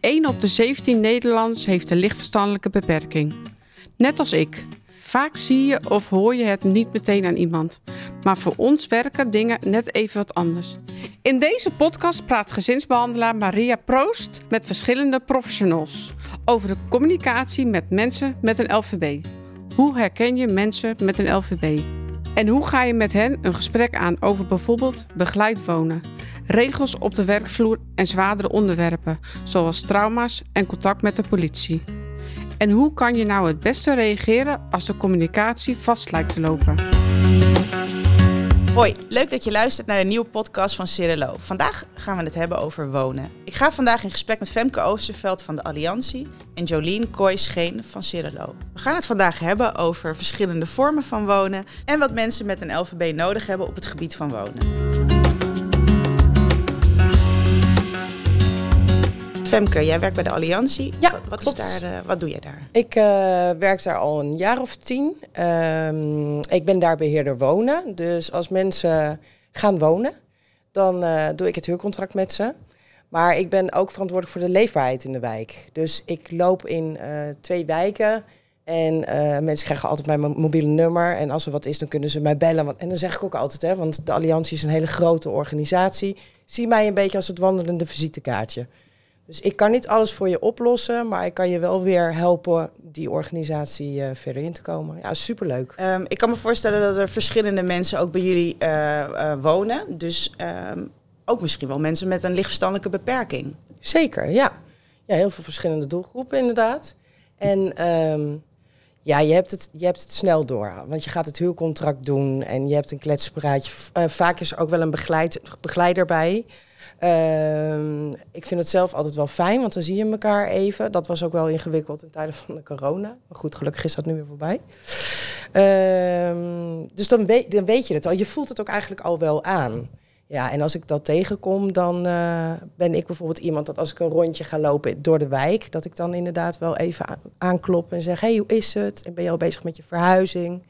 Eén op de 17 Nederlanders heeft een lichtverstandelijke beperking. Net als ik. Vaak zie je of hoor je het niet meteen aan iemand. Maar voor ons werken dingen net even wat anders. In deze podcast praat gezinsbehandelaar Maria Proost met verschillende professionals over de communicatie met mensen met een LVB. Hoe herken je mensen met een LVB? En hoe ga je met hen een gesprek aan over bijvoorbeeld begeleid wonen, regels op de werkvloer en zwaardere onderwerpen, zoals trauma's en contact met de politie? En hoe kan je nou het beste reageren als de communicatie vast lijkt te lopen? Hoi, leuk dat je luistert naar de nieuwe podcast van Cirilo. Vandaag gaan we het hebben over wonen. Ik ga vandaag in gesprek met Femke Oosterveld van de Alliantie en Jolien Kooi-Scheen van Cirilo. We gaan het vandaag hebben over verschillende vormen van wonen en wat mensen met een LVB nodig hebben op het gebied van wonen. Femke, jij werkt bij de Alliantie. Ja, wat, wat, is daar, eh, wat doe jij daar? Ik eh, werk daar al een jaar of tien. Ehm, ik ben daar beheerder wonen. Dus als mensen gaan wonen, dan eh, doe ik het huurcontract met ze. Maar ik ben ook verantwoordelijk voor de leefbaarheid in de wijk. Dus ik loop in twee wijken. En mensen krijgen altijd mijn mo- mobiele nummer. En als er wat is, dan kunnen ze mij bellen. Want, en dan zeg ik ook altijd, hè, want de Alliantie is een hele grote organisatie. Zie mij een beetje als het wandelende visitekaartje. Dus ik kan niet alles voor je oplossen, maar ik kan je wel weer helpen die organisatie eh, verder in te komen. Ja, superleuk. Ehm, ik kan me voorstellen dat er verschillende mensen ook bij jullie eh, eh, wonen. Dus ehm, ook misschien wel mensen met een lichtverstandelijke beperking. Zeker, ja. Ja, heel veel verschillende doelgroepen inderdaad. En ehm, ja, je hebt, het, je hebt het snel door. Want je gaat het huurcontract doen en je hebt een kletspraatje. Vaak is er ook wel een begeleid, begeleider bij. Ehm, ik vind het zelf altijd wel fijn, want dan zie je elkaar even. Dat was ook wel ingewikkeld in tijden van de corona. Maar goed, gelukkig is dat nu weer voorbij. Ehm, dus dan weet, dan weet je het al. Je voelt het ook eigenlijk al wel aan. Ja, en als ik dat tegenkom, dan eh, ben ik bijvoorbeeld iemand dat als ik een rondje ga lopen door de wijk, dat ik dan inderdaad wel even aanklop en zeg: hey, hoe is het? En ben je al bezig met je verhuizing?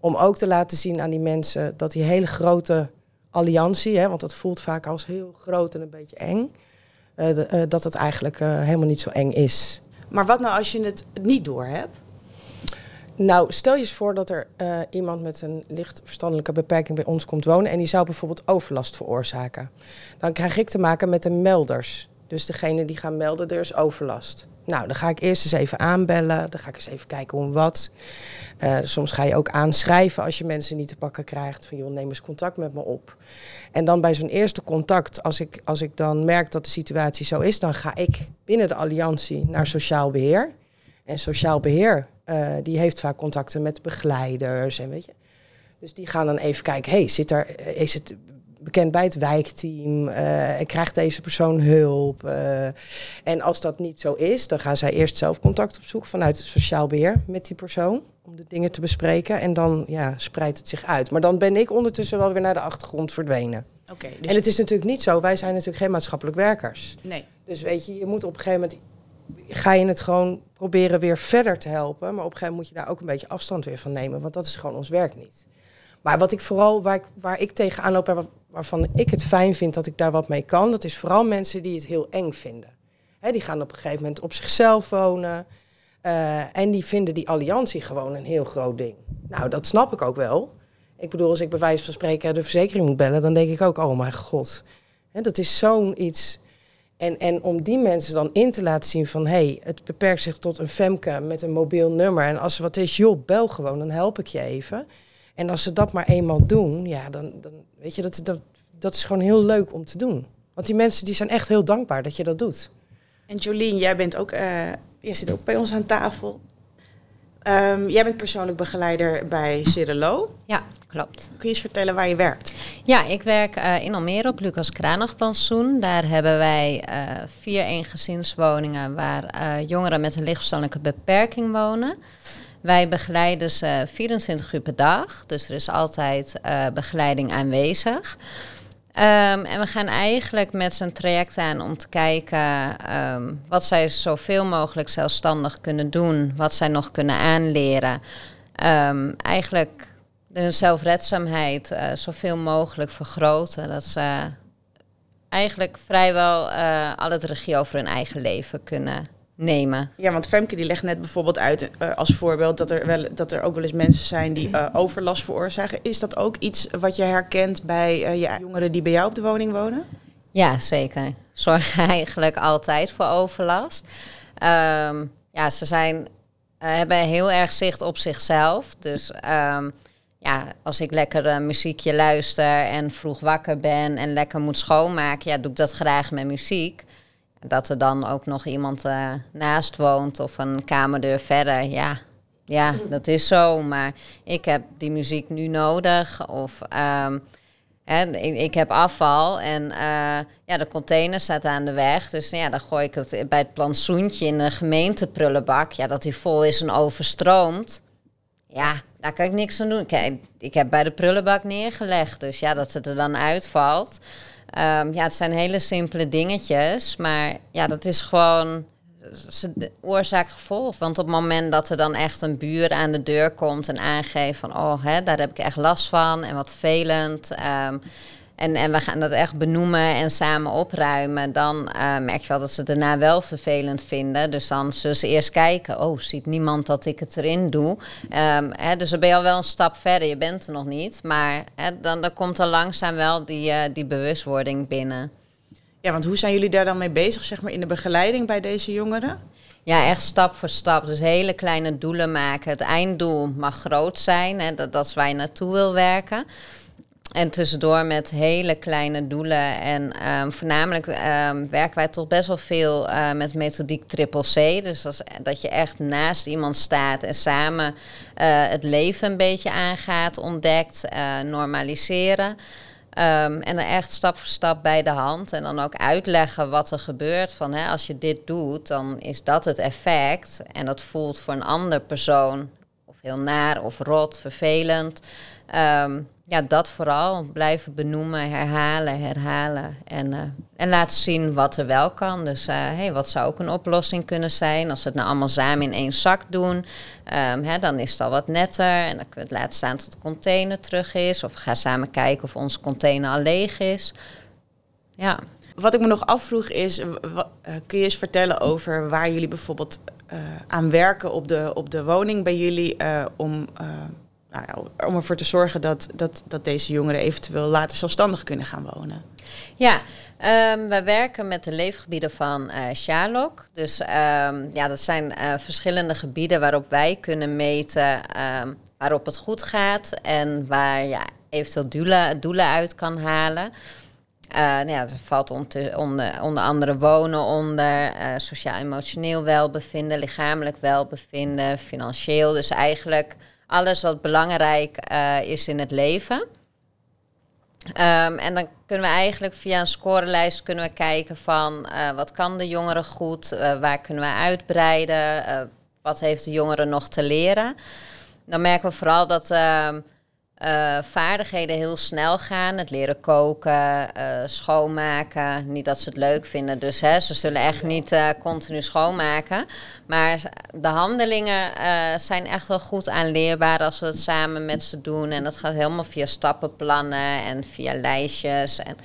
Om ook te laten zien aan die mensen dat die hele grote alliantie, hè, want dat voelt vaak als heel groot en een beetje eng, eh, de- eh, dat het eigenlijk eh, helemaal niet zo eng is. Maar wat nou als je het niet door hebt? Nou, stel je eens voor dat er iemand met een licht verstandelijke beperking bij ons komt wonen en die zou bijvoorbeeld overlast veroorzaken. Dan krijg ik te maken met de melders. Dus degene die gaan melden, er is overlast. Nou, dan ga ik eerst eens even aanbellen. Dan ga ik eens even kijken en wat. Eh, soms ga je ook aanschrijven als je mensen niet te pakken krijgt. Van joh, neem eens contact met me op. En dan bij zo'n eerste contact, als ik, als ik dan merk dat de situatie zo is, dan ga ik binnen de alliantie naar sociaal beheer. En sociaal beheer, eh, die heeft vaak contacten met begeleiders en weet je. Dus die gaan dan even kijken, hey, zit er, eh, is het bekend bij het wijkteam? Eh, en krijgt deze persoon hulp? Eh, en als dat niet zo is, dan gaan zij eerst zelf contact opzoeken vanuit het sociaal beheer met die persoon. Om de dingen te bespreken. En dan ja, spreidt het zich uit. Maar dan ben ik ondertussen wel weer naar de achtergrond verdwenen. Oké, dus En het is natuurlijk niet zo, wij zijn natuurlijk geen maatschappelijk werkers. nee. Dus weet je, je moet op een gegeven moment ga je het gewoon proberen weer verder te helpen. Maar op een gegeven moment moet je daar ook een beetje afstand weer van nemen. Want dat is gewoon ons werk niet. Maar wat ik vooral, waar ik, waar ik tegenaan loop en waarvan ik het fijn vind dat ik daar wat mee kan, dat is vooral mensen die het heel eng vinden. Die gaan op een gegeven moment op zichzelf wonen. eh, en die vinden die alliantie gewoon een heel groot ding. Nou, dat snap ik ook wel. Ik bedoel, als ik bij wijze van spreken de verzekering moet bellen, dan denk ik ook, oh mijn god. Dat is zo'n iets. En, en om die mensen dan in te laten zien van... hé, hey, het beperkt zich tot een Femke met een mobiel nummer... en als er wat is, joh, bel gewoon, dan help ik je even. En als ze dat maar eenmaal doen, ja, dan, dan weet je, dat, dat, dat is gewoon heel leuk om te doen. Want die mensen die zijn echt heel dankbaar dat je dat doet. En Jolien, jij bent ook, eh, jij zit ook bij ons aan tafel. Ehm, jij bent persoonlijk begeleider bij Cirelo. Ja, klopt. Kun je eens vertellen waar je werkt? Ja, ik werk eh, in Almere op Lucas Kranigplantsoen. Daar hebben wij eh, vier eengezinswoningen waar eh, jongeren met een lichtverstandelijke beperking wonen. Wij begeleiden ze 24 uur per dag, dus er is altijd eh, begeleiding aanwezig. Ehm, en we gaan eigenlijk met z'n traject aan om te kijken ehm, wat zij zoveel mogelijk zelfstandig kunnen doen, wat zij nog kunnen aanleren. Ehm, eigenlijk hun zelfredzaamheid eh, zoveel mogelijk vergroten. Dat ze eigenlijk vrijwel uh, al het regie over hun eigen leven kunnen nemen. Ja, want Femke die legt net bijvoorbeeld uit uh, als voorbeeld dat er, wel, dat er ook wel eens mensen zijn die uh, overlast veroorzaken. Is dat ook iets wat je herkent bij je jongeren die bij jou op de woning wonen? Ja, zeker. Zorg eigenlijk altijd voor overlast. Um, ja, ze zijn, hebben heel erg zicht op zichzelf. Dus um, ja, als ik lekker uh, muziekje luister en vroeg wakker ben en lekker moet schoonmaken, ja, doe ik dat graag met muziek. Dat er dan ook nog iemand uh, naast woont of een kamerdeur verder, ja, ja, dat is zo. Maar ik heb die muziek nu nodig. Of hè, ik, heb afval en uh, ja, de container staat aan de weg. Dus ja, dan gooi ik het bij het plantsoentje in de gemeenteprullenbak. Ja, dat die vol is en overstroomt. Ja, daar kan ik niks aan doen. Ik heb bij de prullenbak neergelegd. Dus ja, dat het er dan uitvalt. Um, ja, het zijn hele simpele dingetjes. Maar ja, dat is gewoon oorzaak-gevolg. Want op het moment dat er dan echt een buur aan de deur komt en aangeeft van... oh, hè, daar heb ik echt last van en wat velend... Um, en, en we gaan dat echt benoemen en samen opruimen. Dan uh, merk je wel dat ze het daarna wel vervelend vinden. Dus dan zullen ze eerst kijken. Oh, ziet niemand dat ik het erin doe? Um, hè, dus dan ben je al wel een stap verder. Je bent er nog niet. Maar hè, dan, dan komt er langzaam wel die, uh, die bewustwording binnen. Ja, want hoe zijn jullie daar dan mee bezig, zeg maar, in de begeleiding bij deze jongeren? Ja, echt stap voor stap. Dus hele kleine doelen maken. Het einddoel mag groot zijn. Hè, dat, dat is waar je naartoe wil werken. En tussendoor met hele kleine doelen. En um, voornamelijk um, werken wij toch best wel veel uh, met methodiek triple C. Dus dat je echt naast iemand staat en samen uh, het leven een beetje aangaat, ontdekt, uh, normaliseren. Um, en dan echt stap voor stap bij de hand. En dan ook uitleggen wat er gebeurt. Van hè, als je dit doet, dan is dat het effect. En dat voelt voor een andere persoon heel naar of rot, vervelend. Um, ja, dat vooral. Blijven benoemen, herhalen, herhalen. En, uh, en laten zien wat er wel kan. Dus uh, hey, wat zou ook een oplossing kunnen zijn? Als we het nou allemaal samen in één zak doen, um, hè, dan is het al wat netter. En dan kunnen we het laten staan tot de container terug is. Of we gaan samen kijken of onze container al leeg is. Ja. Wat ik me nog afvroeg is, uh, kun je eens vertellen over waar jullie bijvoorbeeld aan werken op de, op de woning bij jullie om nou ja, om ervoor te zorgen dat, dat, dat deze jongeren eventueel later zelfstandig kunnen gaan wonen? Ja, um, we werken met de leefgebieden van uh, Sherlock. Dus um, ja, dat zijn verschillende gebieden waarop wij kunnen meten um, waarop het goed gaat en waar je eventueel doelen, doelen uit kan halen. Uh, nou ja, er valt onder, onder, andere wonen onder, sociaal-emotioneel welbevinden, lichamelijk welbevinden, financieel. Dus eigenlijk alles wat belangrijk uh, is in het leven. Um, en dan kunnen we eigenlijk via een scorelijst kunnen we kijken van wat kan de jongere goed, waar kunnen we uitbreiden, wat heeft de jongere nog te leren. Dan merken we vooral dat ehm, uh, vaardigheden heel snel gaan. Het leren koken, uh, schoonmaken. Niet dat ze het leuk vinden, dus hè, ze zullen echt niet uh, continu schoonmaken. Maar de handelingen zijn echt wel goed aanleerbaar als we het samen met ze doen. En dat gaat helemaal via stappenplannen en via lijstjes. En,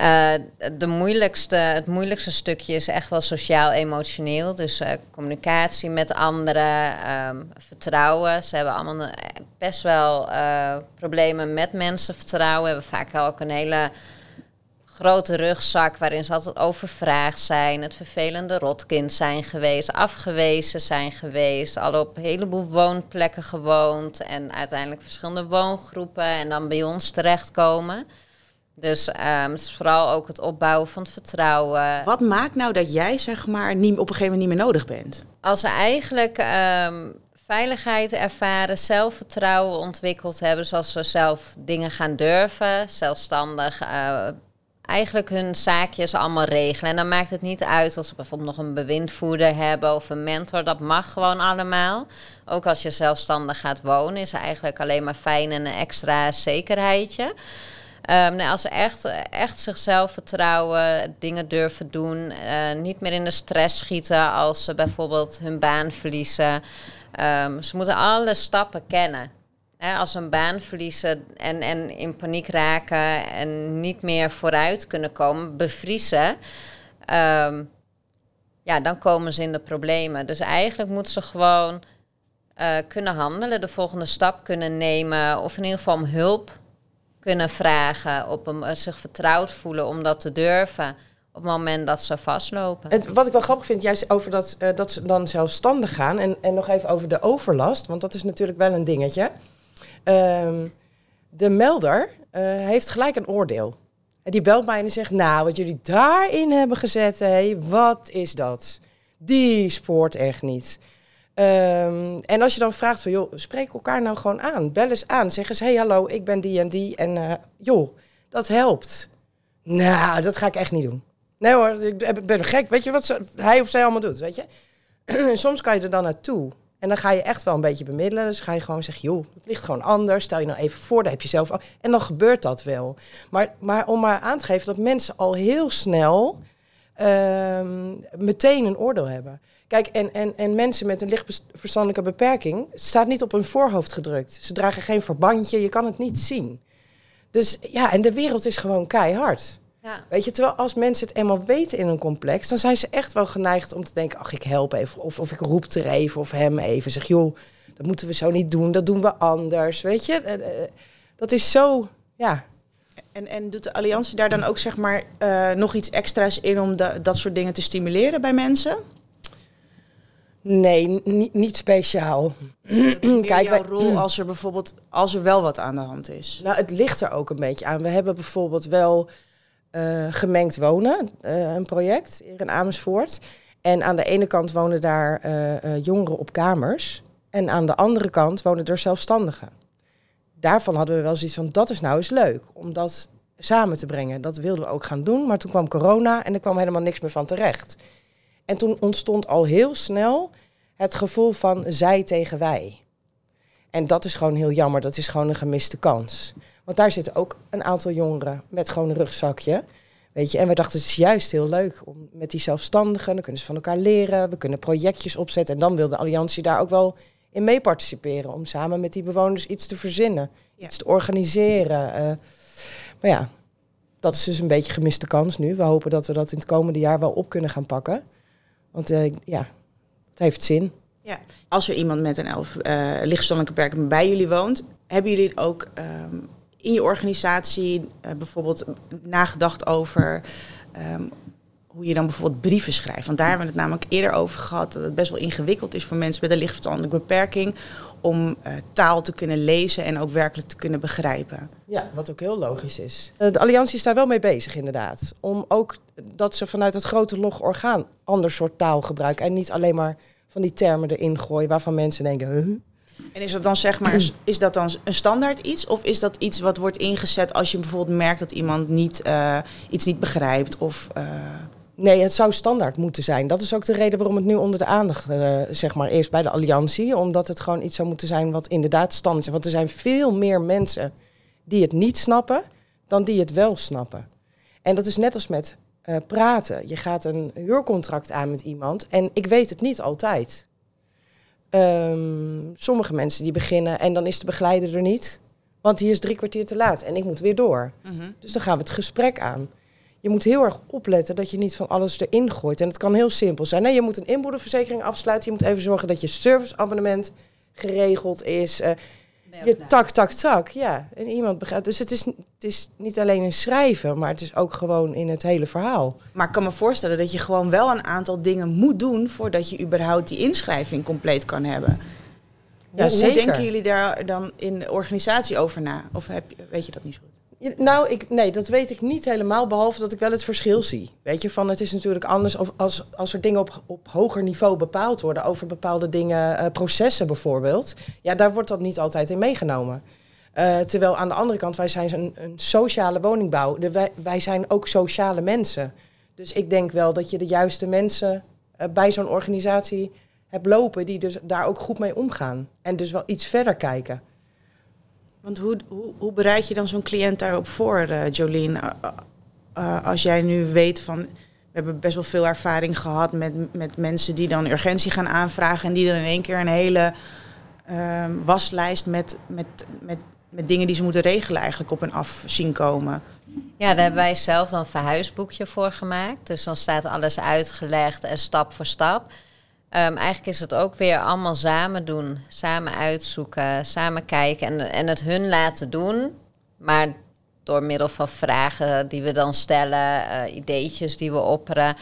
uh, de moeilijkste, het moeilijkste stukje is echt wel sociaal-emotioneel. Dus uh, communicatie met anderen, um, vertrouwen. Ze hebben allemaal best wel problemen met mensen vertrouwen. We hebben vaak ook een hele grote rugzak waarin ze altijd overvraagd zijn. Het vervelende rotkind zijn geweest, afgewezen zijn geweest. Al op een heleboel woonplekken gewoond. En uiteindelijk verschillende woongroepen en dan bij ons terechtkomen. Dus um, het is vooral ook het opbouwen van het vertrouwen. Wat maakt nou dat jij zeg maar niet, op een gegeven moment niet meer nodig bent? Als ze eigenlijk um, veiligheid ervaren, zelfvertrouwen ontwikkeld hebben, zoals ze zelf dingen gaan durven, zelfstandig uh, eigenlijk hun zaakjes allemaal regelen. En dan maakt het niet uit als ze bijvoorbeeld nog een bewindvoerder hebben of een mentor. Dat mag gewoon allemaal. Ook als je zelfstandig gaat wonen, is er eigenlijk alleen maar fijn en een extra zekerheidje. Um, nou, als ze echt, echt zichzelf vertrouwen, dingen durven doen, uh, niet meer in de stress schieten als ze bijvoorbeeld hun baan verliezen. Um, ze moeten alle stappen kennen. als ze een baan verliezen en, en in paniek raken en niet meer vooruit kunnen komen, bevriezen. ehm, ja, dan komen ze in de problemen. Dus eigenlijk moeten ze gewoon eh, kunnen handelen, de volgende stap kunnen nemen of in ieder geval om hulp kunnen vragen, op een, eh, zich vertrouwd voelen om dat te durven op het moment dat ze vastlopen. Wat ik wel grappig vind, juist over dat, eh, dat ze dan zelfstandig gaan. En, en nog even over de overlast, want dat is natuurlijk wel een dingetje. Ehm, de melder eh, heeft gelijk een oordeel. En die belt mij en zegt, nou, wat jullie daarin hebben gezet, hé, wat is dat? Die spoort echt niet. Ehm, en als je dan vraagt van, joh, spreek elkaar nou gewoon aan. Bel eens aan. Zeg eens, hey, hallo, ik ben die en die. En eh, joh, dat helpt. Nou, dat ga ik echt niet doen. Nee hoor, ik ben- gek. Weet je wat hij of zij allemaal doet, weet je? Soms kan je er dan naartoe. En dan ga je echt wel een beetje bemiddelen. Dus ga je gewoon zeggen, joh, het ligt gewoon anders. Stel je nou even voor, daar heb je zelf... En dan gebeurt dat wel. Maar, maar om maar aan te geven dat mensen al heel snel... ehm, meteen een oordeel hebben. Kijk, en, en, en mensen met een licht verstandelijke beperking... staat niet op hun voorhoofd gedrukt. Ze dragen geen verbandje, je kan het niet zien. Dus ja, en de wereld is gewoon keihard. Ja. Weet je, terwijl als mensen het eenmaal weten in een complex, dan zijn ze echt wel geneigd om te denken: ach, ik help even. Of, of ik roep er even of hem even. Zeg, joh, dat moeten we zo niet doen, dat doen we anders. Weet je, Eh, eh, dat is zo, ja. En, en doet de Alliantie daar dan ook zeg maar eh, nog iets extra's in om da- dat soort dingen te stimuleren bij mensen? Nee, niet- niet speciaal. Kijk, jouw wij- rol als er bijvoorbeeld als er wel wat aan de hand is. Nou, het ligt er ook een beetje aan. We hebben bijvoorbeeld wel eh, gemengd wonen, eh, een project hier in Amersfoort. En aan de ene kant wonen daar jongeren op kamers. En aan de andere kant wonen er zelfstandigen. Daarvan hadden we wel zoiets van, dat is nou eens leuk. Om dat samen te brengen. Dat wilden we ook gaan doen. Maar toen kwam corona en er kwam helemaal niks meer van terecht. En toen ontstond al heel snel het gevoel van zij tegen wij. En dat is gewoon heel jammer. Dat is gewoon een gemiste kans. Want daar zitten ook een aantal jongeren met gewoon een rugzakje. Weet je, en we dachten het is juist heel leuk om met die zelfstandigen, dan kunnen ze van elkaar leren, we kunnen projectjes opzetten. En dan wil de Alliantie daar ook wel in mee participeren. Om samen met die bewoners iets te verzinnen, Ja. iets te organiseren. eh. maar ja, dat is dus een beetje gemiste kans nu. We hopen dat we dat in het komende jaar wel op kunnen gaan pakken. Want eh, ja, het heeft zin. Ja. Als er iemand met een elf, eh lichtverstandelijke beperking bij jullie woont, hebben jullie ook ehm, in je organisatie bijvoorbeeld nagedacht over ehm, hoe je dan bijvoorbeeld brieven schrijft? Want daar hebben we het namelijk eerder over gehad dat het best wel ingewikkeld is voor mensen met een lichtverstandelijke beperking om eh, taal te kunnen lezen en ook werkelijk te kunnen begrijpen. Ja, wat ook heel logisch is. Eh, De Alliantie is daar wel mee bezig, inderdaad. Om ook dat ze vanuit het grote log orgaan ander soort taal gebruiken. En niet alleen maar van die termen erin gooien waarvan mensen denken. Huh? En is dat dan zeg maar, is dat dan een standaard iets? Of is dat iets wat wordt ingezet als je bijvoorbeeld merkt dat iemand niet, eh, iets niet begrijpt? Of, eh, Nee, het zou standaard moeten zijn. Dat is ook de reden waarom het nu onder de aandacht eh, zeg maar, is bij de Alliantie. Omdat het gewoon iets zou moeten zijn wat inderdaad standaard is. Want er zijn veel meer mensen die het niet snappen dan die het wel snappen. En dat is net als met eh, praten. Je gaat een huurcontract aan met iemand en ik weet het niet altijd. Ehm, sommige mensen die beginnen en dan is de begeleider er niet. Want die is drie kwartier te laat en ik moet weer door. Dus dan gaan we het gesprek aan. Je moet heel erg opletten dat je niet van alles erin gooit. En het kan heel simpel zijn. Nee, je moet een inboedelverzekering afsluiten. Je moet even zorgen dat je serviceabonnement geregeld is. Eh, je tak, tak, tak. Ja, en iemand begrijpt. Dus het is, het is niet alleen in schrijven, maar het is ook gewoon in het hele verhaal. Maar ik kan me voorstellen dat je gewoon wel een aantal dingen moet doen voordat je überhaupt die inschrijving compleet kan hebben. Ja, hoe, hoe zeker. denken jullie daar dan in de organisatie over na? Of heb, je- weet je dat niet zo goed? Nou, ik, nee, dat weet ik niet helemaal, behalve dat ik wel het verschil zie. Weet je, van het is natuurlijk anders als, als er dingen op, op hoger niveau bepaald worden, over bepaalde dingen, eh, processen bijvoorbeeld. Ja, daar wordt dat niet altijd in meegenomen. Eh, terwijl aan de andere kant, wij zijn een, een sociale woningbouw. De, wij, wij zijn ook sociale mensen. Dus ik denk wel dat je de juiste mensen eh, bij zo'n organisatie hebt lopen die dus daar ook goed mee omgaan. En dus wel iets verder kijken. Want hoe, hoe, hoe bereid je dan zo'n cliënt daarop voor, eh, Jolien? Eh, eh, als jij nu weet van, we hebben best wel veel ervaring gehad met, met mensen die dan urgentie gaan aanvragen en die dan in één keer een hele ehm, waslijst met, met, met, met dingen die ze moeten regelen eigenlijk op hun af zien komen? Ja, daar hebben wij zelf dan een verhuisboekje voor gemaakt. Dus dan staat alles uitgelegd en stap voor stap. Ehm, eigenlijk is het ook weer allemaal samen doen. Samen uitzoeken, samen kijken en, en het hun laten doen. Maar door middel van vragen die we dan stellen, uh, ideetjes die we opperen...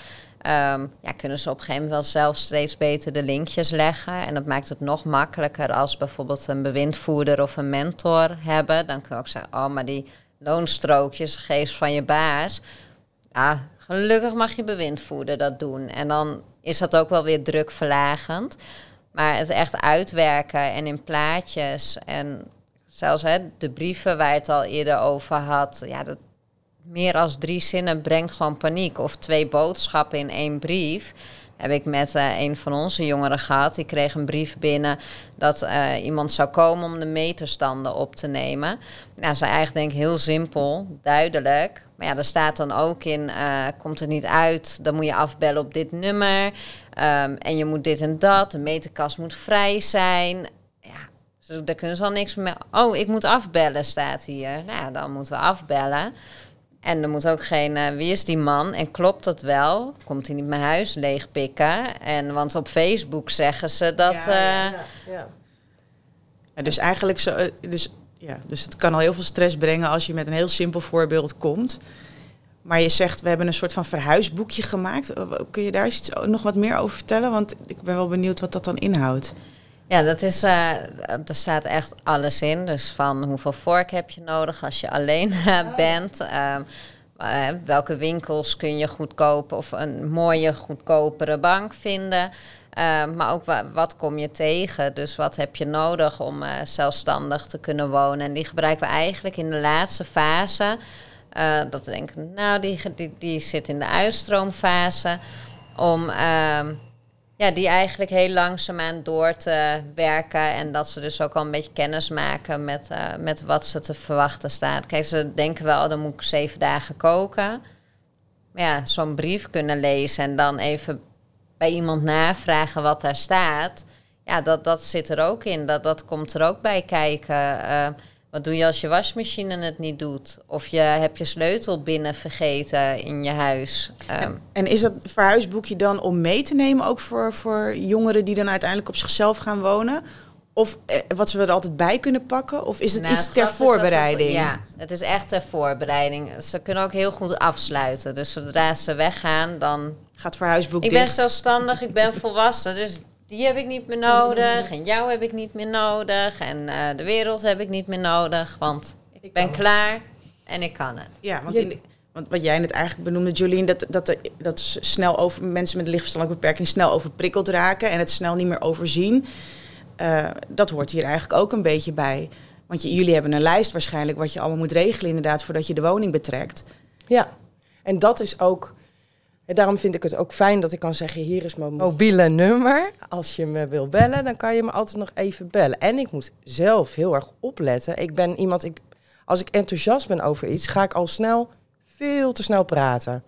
Um, ja, kunnen ze op een gegeven moment wel zelf steeds beter de linkjes leggen. En dat maakt het nog makkelijker als bijvoorbeeld een bewindvoerder of een mentor hebben. Dan kun je ook zeggen, oh, maar die loonstrookjes geeft van je baas. Gelukkig mag je bewindvoerder dat doen. En dan is dat ook wel weer drukverlagend. Maar het echt uitwerken en in plaatjes en zelfs hè, de brieven waar je het al eerder over had, ja, dat meer als drie zinnen brengt gewoon paniek. Of twee boodschappen in één brief. Heb ik met uh, een van onze jongeren gehad. Die kreeg een brief binnen dat uh, iemand zou komen om de meterstanden op te nemen. Nou, ze eigenlijk denk ik heel simpel, duidelijk. Maar ja, er staat dan ook in, uh, komt het niet uit, dan moet je afbellen op dit nummer. Um, en je moet dit en dat, de meterkast moet vrij zijn. Ja, dus daar kunnen ze al niks meer... Oh, ik moet afbellen, staat hier. Nou, dan moeten we afbellen. En er moet ook geen, uh, wie is die man? En klopt dat wel? Komt hij niet mijn huis leegpikken? En, want op Facebook zeggen ze dat... Ja, ja, ja. ja. dus eigenlijk zo... Eh, dus, ja, dus het kan al heel veel stress brengen als je met een heel simpel voorbeeld komt. Maar je zegt, we hebben een soort van verhuisboekje gemaakt. Kun je daar iets, nog wat meer over vertellen? Want ik ben wel benieuwd wat dat dan inhoudt. Ja, dat is, uh, er staat echt alles in. Dus van hoeveel vork heb je nodig als je alleen uh, bent. Uh, welke winkels kun je goedkoop of een mooie, goedkopere bank vinden. Ehm, maar ook wat kom je tegen? Dus wat heb je nodig om zelfstandig te kunnen wonen? En die gebruiken we eigenlijk in de laatste fase. dat we denken, nou, die, die, die zit in de uitstroomfase. Om ehm, ja, die eigenlijk heel langzaamaan door te werken. En dat ze dus ook al een beetje kennis maken met, uh, met wat ze te verwachten staat. Kijk, ze denken wel, dan moet ik zeven dagen koken. Maar ja, zo'n brief kunnen lezen en dan even bij iemand navragen wat daar staat. Ja, dat, dat zit er ook in. Dat, dat komt er ook bij kijken. Uh, wat doe je als je wasmachine het niet doet? Of je hebt je sleutel binnen vergeten in je huis. En, ehm, en, is dat verhuisboekje dan om mee te nemen ook voor, voor jongeren die dan uiteindelijk op zichzelf gaan wonen? Of eh, wat ze er altijd bij kunnen pakken? Of is het nou, iets ter voorbereiding? ja, het is echt ter voorbereiding. Ze kunnen ook heel goed afsluiten. Dus zodra ze weggaan, dan... Gaat verhuisboek Ik ben zelfstandig, ik ben volwassen. Dus die heb ik niet meer nodig. En jou heb ik niet meer nodig. En uh, de wereld heb ik niet meer nodig. Want ik, ben klaar en ik kan het. Ja, want, in want wat jij net eigenlijk benoemde, Jolien, dat, dat, dat snel over mensen met een lichtverstandelijke beperking snel overprikkeld raken en het snel niet meer overzien. Uh, dat hoort hier eigenlijk ook een beetje bij. Want jullie hebben een lijst waarschijnlijk wat je allemaal moet regelen, inderdaad, voordat je de woning betrekt. Ja, en dat is ook en daarom vind ik het ook fijn dat ik kan zeggen: hier is mijn mobiele nummer. Als je me wil bellen, dan kan je me altijd nog even bellen. En ik moet zelf heel erg opletten. Ik ben iemand, ik, als ik enthousiast ben over iets, ga ik al snel, veel te snel praten.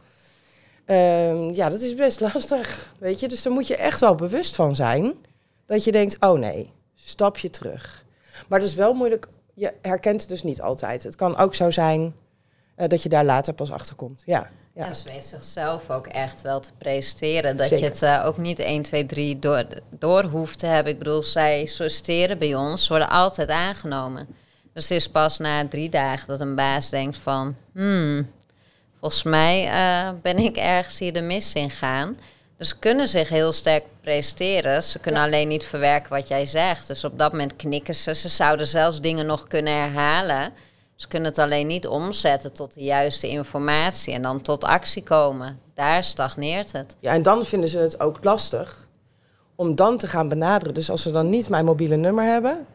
Um, ja, dat is best lastig, weet je. Dus daar moet je echt wel bewust van zijn. Dat je denkt, oh nee, stapje terug. Maar het is wel moeilijk, je herkent het dus niet altijd. Het kan ook zo zijn uh, dat je daar later pas achter komt, ja. Ja. En ze weet zichzelf ook echt wel te presenteren. Dat je het uh, ook niet 1, 2, 3 door, door hoeft te hebben. Ik bedoel, zij solliciteren bij ons, worden altijd aangenomen. Dus het is pas na drie dagen dat een baas denkt van... Hmm, volgens mij uh, ben ik ergens hier de mis in gaan. Dus ze kunnen zich heel sterk presenteren. Ze kunnen ja. alleen niet verwerken wat jij zegt. Dus op dat moment knikken ze. Ze zouden zelfs dingen nog kunnen herhalen... Ze kunnen het alleen niet omzetten tot de juiste informatie en dan tot actie komen. Daar stagneert het. Ja, en dan vinden ze het ook lastig om dan te gaan benaderen. Dus als ze dan niet mijn mobiele nummer hebben,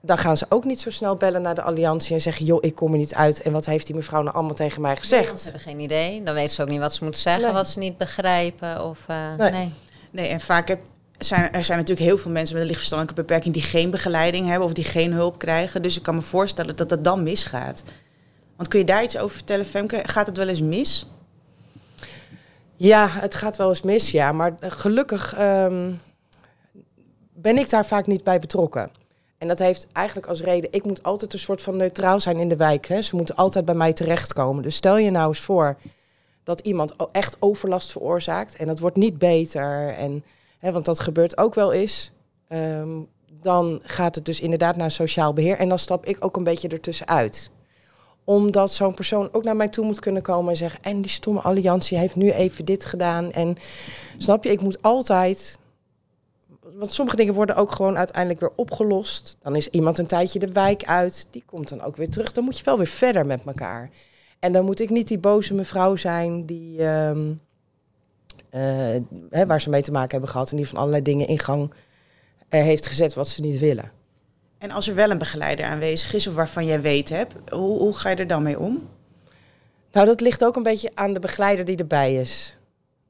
dan gaan ze ook niet zo snel bellen naar de alliantie en zeggen: joh, ik kom er niet uit. En wat heeft die mevrouw nou allemaal tegen mij gezegd? Nee, ze hebben geen idee. Dan weten ze ook niet wat ze moeten zeggen, wat ze niet begrijpen. Of, uh, nee. nee. nee. en vaak heb, zijn, er zijn natuurlijk heel veel mensen met een lichtverstandelijke beperking die geen begeleiding hebben of die geen hulp krijgen. Dus ik kan me voorstellen dat dat dan misgaat. Want kun je daar iets over vertellen, Femke? Gaat het wel eens mis? Ja, het gaat wel eens mis, ja. Maar gelukkig um, ben ik daar vaak niet bij betrokken. En dat heeft eigenlijk als reden, ik moet altijd een soort van neutraal zijn in de wijk. Hè. Ze moeten altijd bij mij terechtkomen. Dus stel je nou eens voor dat iemand echt overlast veroorzaakt en dat wordt niet beter. En, want dat gebeurt ook wel eens. Ehm, dan gaat het dus inderdaad naar sociaal beheer. En dan stap ik ook een beetje ertussenuit. Omdat zo'n persoon ook naar mij toe moet kunnen komen en zeggen... en die stomme alliantie heeft nu even dit gedaan. En snap je, ik moet altijd... Want sommige dingen worden ook gewoon uiteindelijk weer opgelost. Dan is iemand een tijdje de wijk uit. Die komt dan ook weer terug. Dan moet je wel weer verder met elkaar. En dan moet ik niet die boze mevrouw zijn die... ehm, eh, hè, waar ze mee te maken hebben gehad... en die van allerlei dingen in gang eh, heeft gezet wat ze niet willen. En als er wel een begeleider aanwezig is of waarvan jij weet hebt, hoe, hoe ga je er dan mee om? Nou, dat ligt ook een beetje aan de begeleider die erbij is.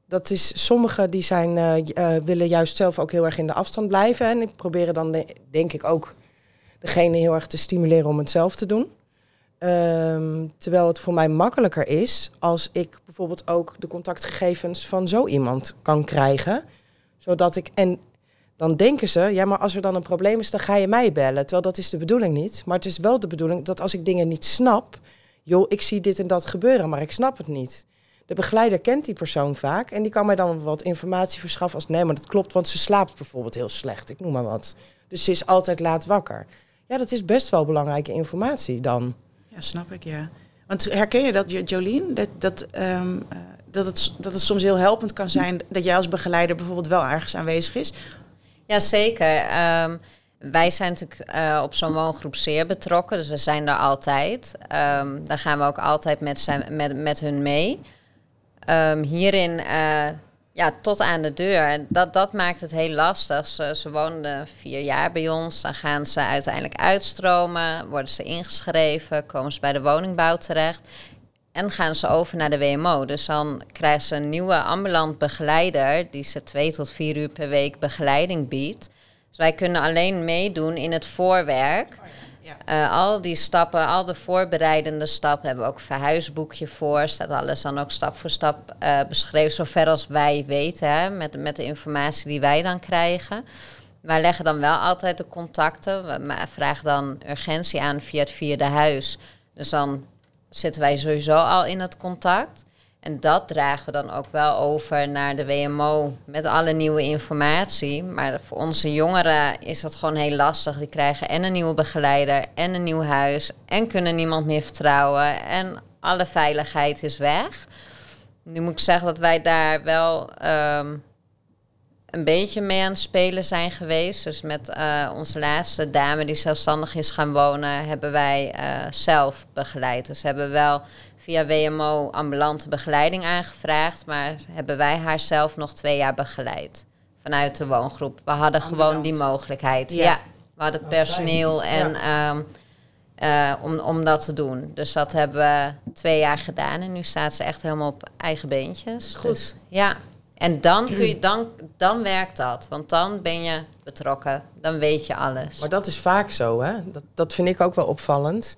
Dat is, sommigen die zijn, eh, eh, willen juist zelf ook heel erg in de afstand blijven. En die proberen dan, de- denk ik, ook degene heel erg te stimuleren om het zelf te doen. Ehm, terwijl het voor mij makkelijker is als ik bijvoorbeeld ook de contactgegevens van zo iemand kan krijgen. Zodat ik, en dan denken ze, ja, maar als er dan een probleem is, dan ga je mij bellen. Terwijl dat is de bedoeling niet. Maar het is wel de bedoeling dat als ik dingen niet snap, joh, ik zie dit en dat gebeuren, maar ik snap het niet. De begeleider kent die persoon vaak en die kan mij dan wat informatie verschaffen als nee, maar dat klopt, want ze slaapt bijvoorbeeld heel slecht, ik noem maar wat. Dus ze is altijd laat wakker. Ja, dat is best wel belangrijke informatie dan. Ja, snap ik, ja. Want herken je dat, Jo- Jolien? Dat, dat, eh, dat, het, dat het soms heel helpend kan zijn dat jij als begeleider bijvoorbeeld wel ergens aanwezig is? Jazeker. Ehm wij zijn natuurlijk eh, op zo'n woongroep zeer betrokken, dus we zijn daar altijd. Ehm daar gaan we ook altijd met, zijn, met, met hun mee. Hierin, eh, ja, tot aan de deur. En Dat, dat maakt het heel lastig. Ze, ze woonden vier jaar bij ons. Dan gaan ze uiteindelijk uitstromen, worden ze ingeschreven, komen ze bij de woningbouw terecht. En gaan ze over naar de WMO. Dus dan krijgen ze een nieuwe ambulant begeleider die ze twee tot vier uur per week begeleiding biedt. Dus wij kunnen alleen meedoen in het voorwerk. Eh, al die stappen, al de voorbereidende stappen, hebben we ook verhuisboekje voor. Staat alles dan ook stap voor stap eh, beschreven, zover als wij weten, hè, met, met de informatie die wij dan krijgen. Wij leggen dan wel altijd de contacten. We ma- vragen dan urgentie aan via het vierde huis. Dus dan zitten wij sowieso al in het contact. En dat dragen we dan ook wel over naar de WMO met alle nieuwe informatie. Maar voor onze jongeren is dat gewoon heel lastig. Die krijgen en een nieuwe begeleider en een nieuw huis en kunnen niemand meer vertrouwen. En alle veiligheid is weg. Nu moet ik zeggen dat wij daar wel ehm, een beetje mee aan het spelen zijn geweest. Dus met eh, onze laatste dame die zelfstandig is gaan wonen, hebben wij eh, zelf begeleid. Dus hebben wel via WMO ambulante begeleiding aangevraagd, maar hebben wij haar zelf nog twee jaar begeleid vanuit de woongroep. We hadden gewoon die mogelijkheid. Ja. Ja, we hadden personeel en ehm, eh, om, om dat te doen. Dus dat hebben we twee jaar gedaan en nu staat ze echt helemaal op eigen beentjes. Goed. Dus, ja, en dan, kun je, dan, dan werkt dat, want dan ben je betrokken, dan weet je alles. Maar dat is vaak zo, hè? Dat, dat vind ik ook wel opvallend.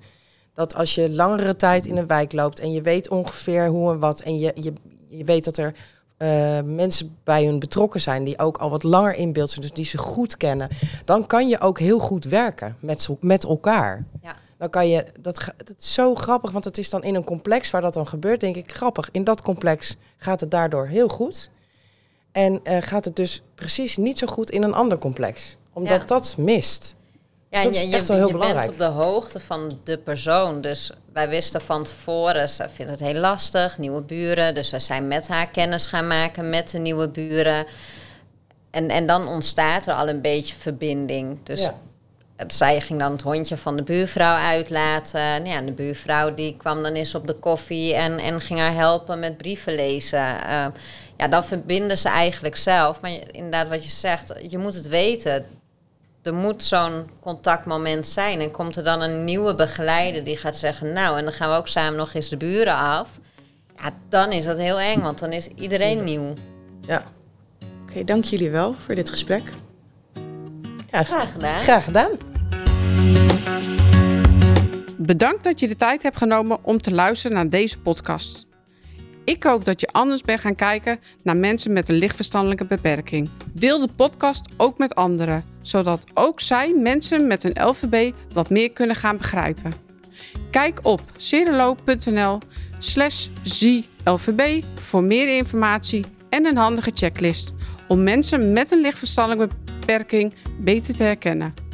Dat als je langere tijd in een wijk loopt en je weet ongeveer hoe en wat... en je, je, je weet dat er eh, mensen bij hun betrokken zijn... die ook al wat langer in beeld zijn, dus die ze goed kennen... dan kan je ook heel goed werken met, met elkaar. Ja. Dan kan je, dat, dat is zo grappig, want het is dan in een complex waar dat dan gebeurt, denk ik, grappig. In dat complex gaat het daardoor heel goed. En eh, gaat het dus precies niet zo goed in een ander complex. Omdat Ja. dat mist. Ja, Dus dat je, is je, echt wel heel je belangrijk. bent op de hoogte van de persoon. Dus wij wisten van tevoren, ze vindt het heel lastig, nieuwe buren. Dus wij zijn met haar kennis gaan maken met de nieuwe buren. En, en dan ontstaat er al een beetje verbinding. Dus Ja. zij ging dan het hondje van de buurvrouw uitlaten. Nou ja, en de buurvrouw die kwam dan eens op de koffie en, en ging haar helpen met brieven lezen. Eh, ja, dan verbinden ze eigenlijk zelf. Maar je- inderdaad, wat je zegt, je moet het weten. Er moet zo'n contactmoment zijn. En komt er dan een nieuwe begeleider die gaat zeggen... nou, en dan gaan we ook samen nog eens de buren af. Ja, dan is dat heel eng, want dan is iedereen nieuw. Ja. Oké, dank jullie wel voor dit gesprek. Ja, Graag gedaan. Graag gedaan. Bedankt dat je de tijd hebt genomen om te luisteren naar deze podcast. Ik hoop dat je anders bent gaan kijken naar mensen met een lichtverstandelijke beperking. Deel de podcast ook met anderen, zodat ook zij mensen met een LVB wat meer kunnen gaan begrijpen. Kijk op cerelo.nl slash ZLVB voor meer informatie en een handige checklist om mensen met een lichtverstandelijke beperking beter te herkennen.